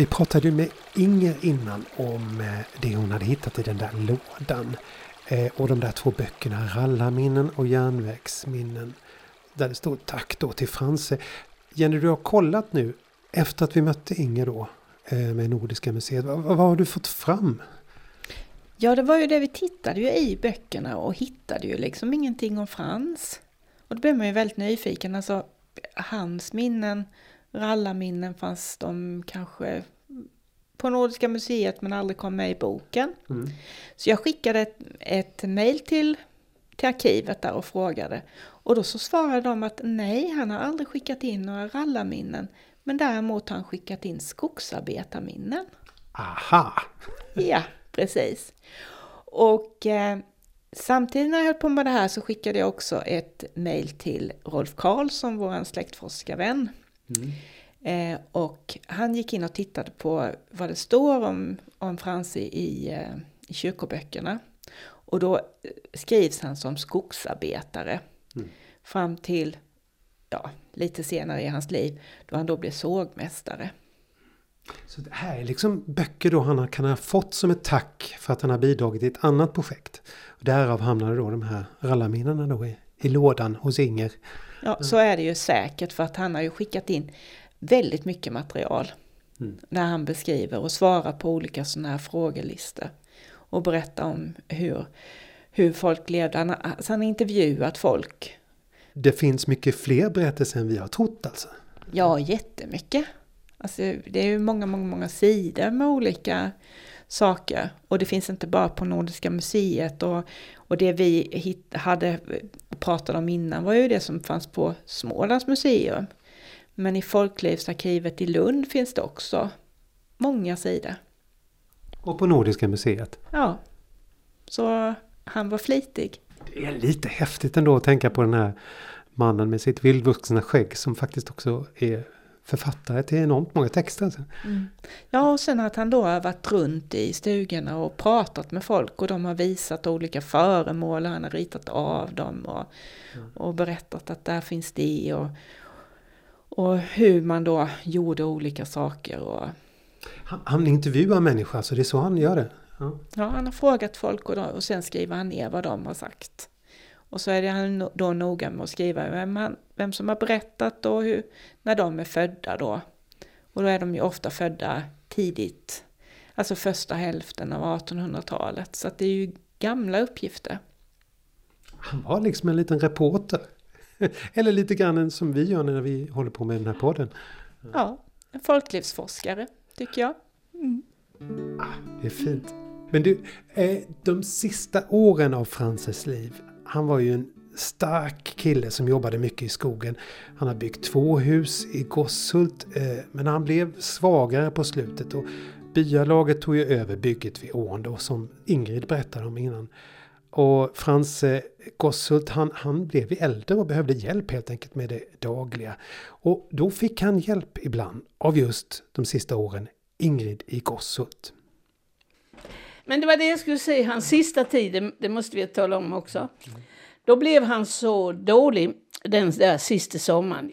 Vi pratade ju med Inger innan om eh, det hon hade hittat i den där lådan. Eh, och de där två böckerna, Rallarminnen och Järnvägsminnen. Där det stod tack då till Franse. Jenny, du har kollat nu efter att vi mötte Inger då eh, med Nordiska museet, vad, vad har du fått fram? Ja, det var ju det vi tittade ju i böckerna och hittade ju liksom ingenting om Frans. Och då blev man ju väldigt nyfiken. Alltså, hans minnen, rallarminnen fanns de kanske på Nordiska museet men aldrig kom med i boken. Mm. Så jag skickade ett, ett mejl till, till arkivet där och frågade. Och då så svarade de att nej, han har aldrig skickat in några rallarminnen. Men däremot har han skickat in skogsarbetarminnen. Aha! Ja, precis. Och eh, samtidigt när jag höll på med det här så skickade jag också ett mejl till Rolf Karlsson, vår släktforskarvän. Mm. Eh, och han gick in och tittade på vad det står om, om Frans i, eh, i kyrkoböckerna. Och då eh, skrivs han som skogsarbetare Mm. fram till ja, lite senare i hans liv då han då blev sågmästare. Så det här är liksom böcker då han kan ha fått som ett tack för att han har bidragit i ett annat projekt. Och därav hamnade då de här rallarminnena då i, i lådan hos Inger. Ja, så är det ju säkert för att han har ju skickat in väldigt mycket material Mm. när han beskriver och svarar på olika sådana här frågelistor och berättar om hur, hur folk levde. Han har, alltså han har intervjuat folk. Det finns mycket fler berättelser än vi har trott alltså. Ja, jättemycket. Alltså, det är ju många, många, många sidor med olika saker. Och det finns inte bara på Nordiska museet. Och, och det vi hit, hade pratat om innan var ju det som fanns på Smålands museum. Men i Folklivsarkivet i Lund finns det också många sidor. Och på Nordiska museet. Ja, så han var flitig. Det är lite häftigt ändå att tänka på den här mannen med sitt vildvuxna skägg som faktiskt också är författare till enormt många texter. Alltså. Ja, och sen att han då har varit runt i stugorna och pratat med folk och de har visat olika föremål och han har ritat av dem och, och berättat att där finns det och, och hur man då gjorde olika saker. Och, Han, han intervjuar människor, så det är så han gör det. Ja. ja, han har frågat folk och, då, och sen skriver han ner vad de har sagt. Och så är han då noga med att skriva vem, han, vem som har berättat och hur, när de är födda då. Och då är de ju ofta födda tidigt, alltså första hälften av 1800-talet. Så det är ju gamla uppgifter. Han var liksom en liten reporter. Eller lite grann som vi gör när vi håller på med den här podden. Ja, en folklivsforskare tycker jag. Det är fint. Men du, eh, de sista åren av Frances liv. Han var ju en stark kille som jobbade mycket i skogen. Han har byggt två hus i Gosshult. Eh, men han blev svagare på slutet och byalaget tog ju över bygget vid ån då som Ingrid berättade om innan. Och Frans eh, Gosshult han, han blev ju äldre och behövde hjälp helt enkelt med det dagliga. Och då fick han hjälp ibland av just de sista åren Ingrid i Gosshult. Men det var det jag skulle säga, hans sista tid, det, måste vi tala om också. Då blev han så dålig den där sista sommaren.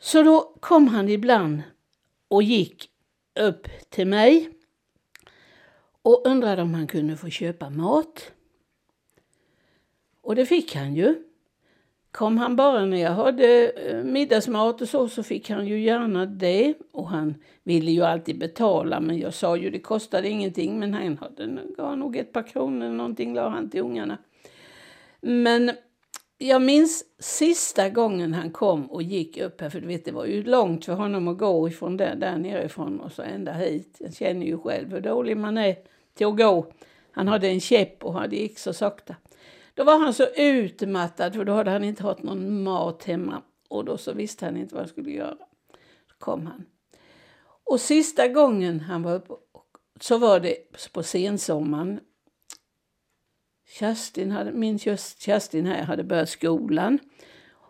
Så då kom han ibland och gick upp till mig och undrade om han kunde få köpa mat. Och det fick han ju. Kom han bara när jag hade eh, middagsmat och så, så fick han ju gärna det. Och han ville ju alltid betala, men jag sa ju det kostade ingenting. Men han hade, gav nog ett par kronor eller någonting, la han till ungarna. Men jag minns sista gången han kom och gick upp här, för du vet det var ju långt för honom att gå ifrån där, där nerifrån och så ända hit. Jag känner ju själv hur dålig man är till att gå. Han hade en käpp och det gick så sakta. Då var han så utmattad för då hade han inte haft någon mat hemma och då så visste han inte vad han skulle göra. Då kom han. Och sista gången han var uppe så var det på sensommaren. Kerstin hade, min Kerstin här hade börjat skolan.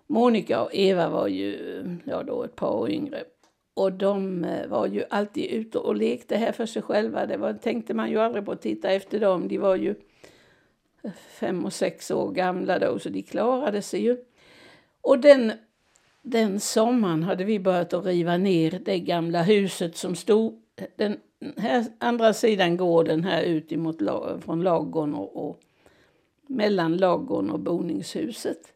Monica och Eva var ju ja, då ett par år yngre. Och de eh, var ju alltid ute och lekte här för sig själva. Det var, tänkte man ju aldrig på att titta efter dem. De var ju fem och sex år gamla då, så de klarade sig ju. Och den, den sommaren hade vi börjat att riva ner det gamla huset som stod den här andra sidan gården här ut emot från lagården och, och mellan lagården och boningshuset.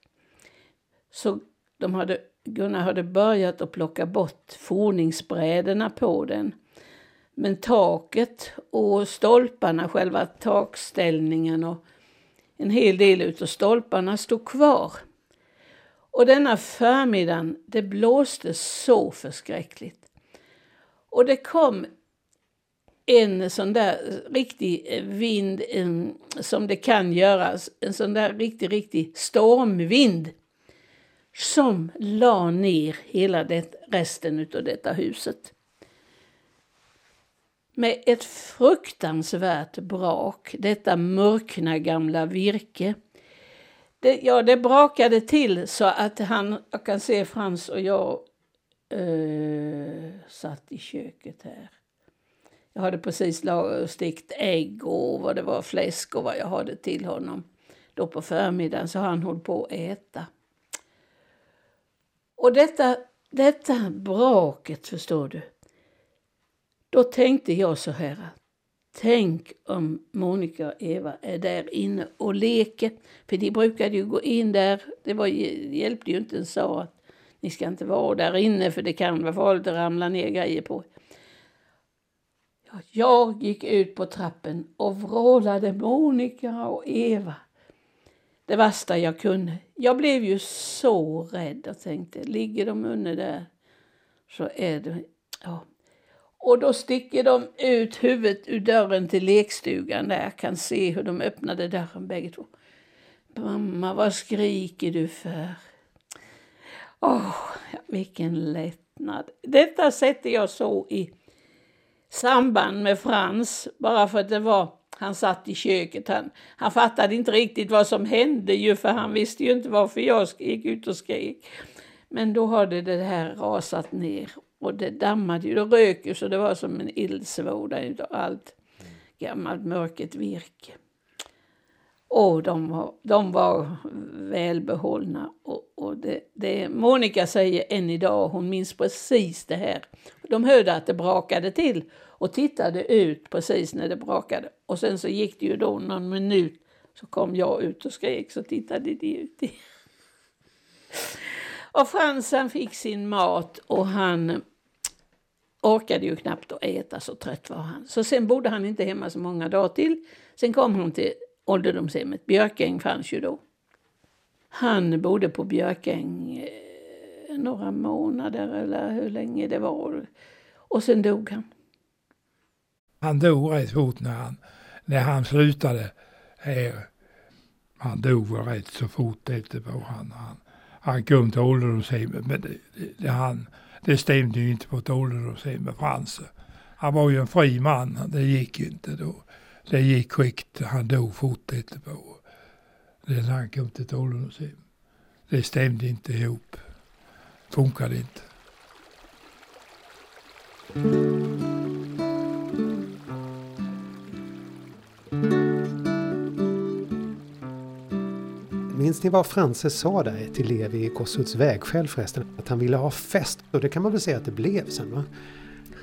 Så de hade Gunnar hade börjat att plocka bort forningsbrädorna på den. Men taket och stolparna, själva takställningen och en hel del utav stolparna stod kvar. Och denna förmiddagen, det blåste så förskräckligt. Och det kom en sån där riktig vind en, som det kan göras, en sån där riktig, riktig stormvind som la ner hela det, resten av detta huset. Med ett fruktansvärt brak, detta mörkna gamla virke. Det, ja, det brakade till så att han, jag kan se Frans och jag eh, satt i köket här. Jag hade precis stekt ägg och vad det var, fläsk och vad jag hade till honom. Då på förmiddagen så han höll på att äta. Och detta, detta braket, förstår du. Då tänkte jag så här. Tänk om Monica och Eva är där inne och leker. För de brukade ju gå in där. Det var, hjälpte ju inte en sa att ni ska inte vara där inne för det kan vara farligt att ramla ner grejer på. Jag gick ut på trappen och vrålade Monica och Eva. Det värsta jag kunde. Jag blev ju så rädd och tänkte, ligger de under där så är det... Ja. Och då sticker de ut huvudet ur dörren till lekstugan där jag kan se hur de öppnade dörren bägge två. Mamma, vad skriker du för? Åh, oh, vilken lättnad. Detta sätter jag så i samband med Frans, bara för att det var han satt i köket. Han, han fattade inte riktigt vad som hände ju för han visste ju inte varför jag gick ut och skrek. Men då hade det här rasat ner och det dammade ju, det rök ju så det var som en eldsvåda utav allt gammalt mörket virke. Och de var, de var välbehållna. Och, och det, det Monica säger än idag, hon minns precis det här. De hörde att det brakade till och tittade ut precis när det brakade. Och sen så gick det ju då någon minut så kom jag ut och skrek så tittade de ut. och Fransen fick sin mat och han orkade ju knappt att äta, så trött var han. Så sen bodde han inte hemma så många dagar till. Sen kom hon till ålderdomshemmet. Björkäng fanns ju då. Han bodde på Björkäng eh, några månader eller hur länge det var. Och sen dog han. Han dog rätt fort när han, när han slutade här. Han dog väl rätt så fort efterpå. Han, han, han kom till ålderdomshemmet men det, det, det, han, det stämde ju inte på ett ålderdomshem med Frans. Han var ju en fri man, det gick ju inte då. Det gick skikt, han dog fort efterpå. Det när han kom till ett ålderdomshem. Det stämde inte ihop. Funkade inte. Minns ni vad Frances sa där till Levi i Kossuths vägskäl förresten? Att han ville ha fest och det kan man väl säga att det blev sen va?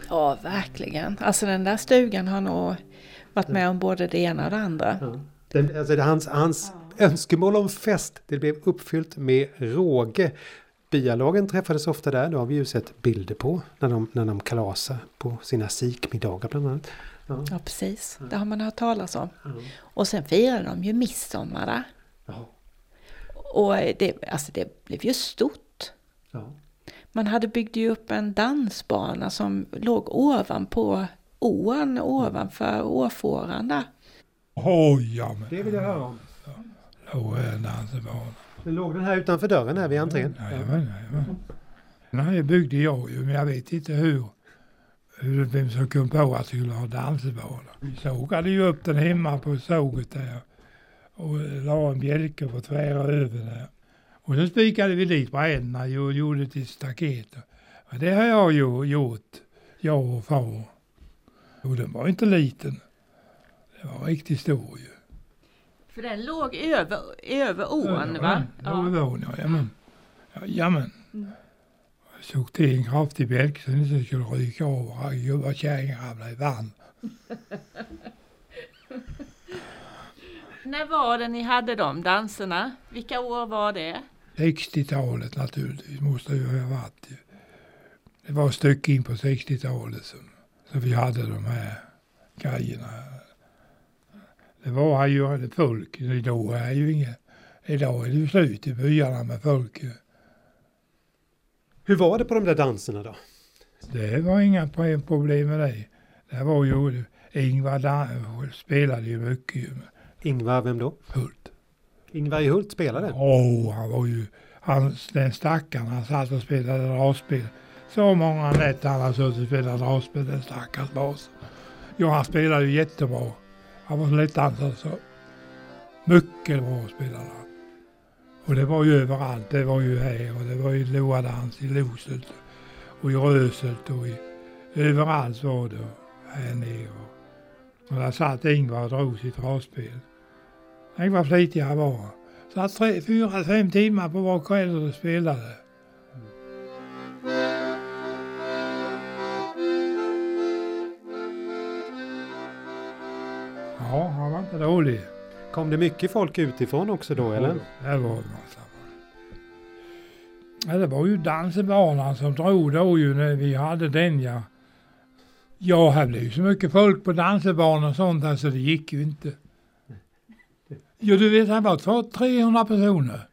Ja, verkligen. Alltså den där stugan har nog varit med om både det ena och det andra. Ja. Den, alltså hans, hans ja. önskemål om fest, det blev uppfyllt med råge. Byalagen träffades ofta där, det har vi ju sett bilder på när de, när de kalasar på sina sikmiddagar bland annat. Ja, ja precis, det har man hört talas om. Och sen firade de ju midsommar där. Och det, alltså det blev ju stort. Ja. Man hade byggt ju upp en dansbana som låg ovanpå ån, ovanför åfåran där. Oj, ja, men. Det vill jag höra om. Låg en dansbana. Det låg den här utanför dörren här vid entrén? Jajamän, jajamän. Den här byggde jag ju, men jag vet inte hur. hur vem som kom på att vi skulle ha dansbana. Vi sågade ju upp den hemma på såget där och la en bjälke på tvära över där. Och så spikade vi dit brädorna och gjorde till staket. Och det har jag ju gjort, jag och far. Och den var inte liten. Den var riktigt stor ju. För den låg över, över ån va? Ja, över ån, ja. Jamen. Jajamän. Mm. Jag såg till en kraftig bjälke så den inte skulle ryka av. Gubbar kärringar ramlade i vann. När var det ni hade de danserna? Vilka år var det? 60-talet naturligtvis måste det ju ha varit. Det var ett stycke in på 60-talet som, som vi hade de här grejerna. Det var ju folk, idag är ju inget, idag är det ju slut i byarna med folk. Hur var det på de där danserna då? Det var inga pro- problem med det. Det var ju, Ingvar Dan- spelade ju mycket Ingvar, vem då? Hult. Ingvar i Hult spelade? Åh, han var ju, han, den stackaren, han satt och spelade dragspel. Så många nätter han har suttit och spelat dragspel, den stackars basen. Jo, han spelade ju jättebra. Han var så lättdansad så. Mycket bra spelade han. Och det var ju överallt. Det var ju här och det var ju Loadans i Loselt och i Röselt och i, överallt var det. Och här nere. Och där satt Ingvar och drog sitt dragspel. Tänk vad flitig han var. Satt tre, fyra, fem timmar på var kväll och spelade. Ja, han var inte dålig. Kom det mycket folk utifrån också då eller? Det var en massa Ja, det var ju dansebanan som drog då ju när vi hade den ja. Ja, här blev ju så mycket folk på dansebanan och sånt alltså det gick ju inte. Jo, du vet, han var två- 300 personer.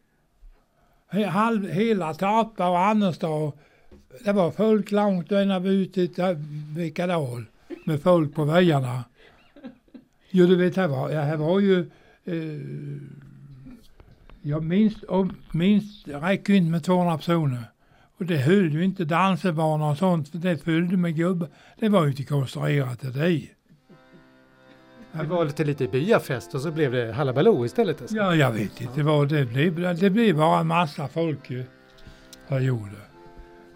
Halv, hela Tarpa och Annerstad. Det var folk långt ända ut till Vikadal med folk på vägarna. Jo, du vet, här var, ja, här var ju eh, Ja, minst, om, minst, det räcker ju inte med 200 personer. Och det höll ju inte dansebanor och sånt, för det följde med gubbar. Det var ju inte konstruerat till det. Det var lite lite byafest och så blev det Hallabaloo istället. Alltså. Ja, jag vet inte vad det blev. Det blev bara en massa folk ju. Det gjorde.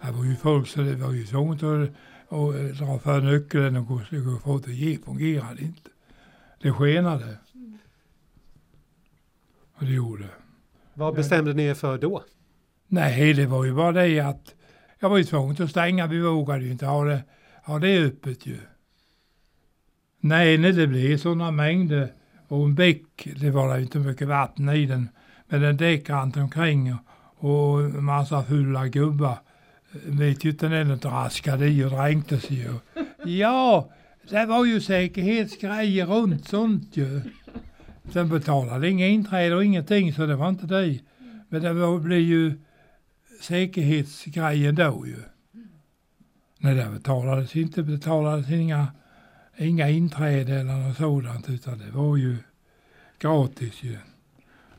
Det var ju folk så det var ju svårt att, att dra för nyckeln och gå, gå för att det gick- fungerade inte. Det skenade. Och det gjorde. Vad bestämde ni er för då? Nej, det var ju bara det att jag var ju tvungen att stänga. Vi vågade ju inte ha det, ha det öppet ju. Nej, nej, det blev sådana mängder och en bäck, det var ju inte mycket vatten i den, men en däckrant omkring och, en massa fulla gubbar. Vet ju inte när det draskade i och dränkte sig. ju. ja, det var ju säkerhetsgrejer runt sånt ju. Sen betalade inga inträde och ingenting så det var inte det. Men det var, blev ju säkerhetsgrejen då ju. Nej, det betalades inte, betalades inga, inga inträde eller något sådant utan det var ju gratis ju.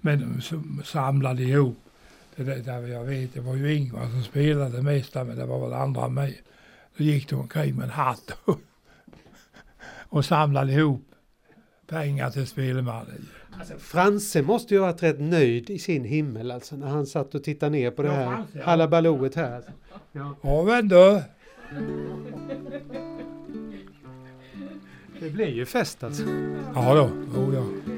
Men de samlade ihop. Det där, jag vet, det var ju Ingvar som spelade mest där, men det var väl andra med. Då gick de omkring med en hatt och, och samlade ihop pengar till spelmannen. Alltså, Franse måste ju ha varit rätt nöjd i sin himmel alltså när han satt och tittade ner på det Ja, här Franse, ja. Hallabalooet här. Alltså. Ja men du. Det blir ju fest alltså. Ja då, oh, ja.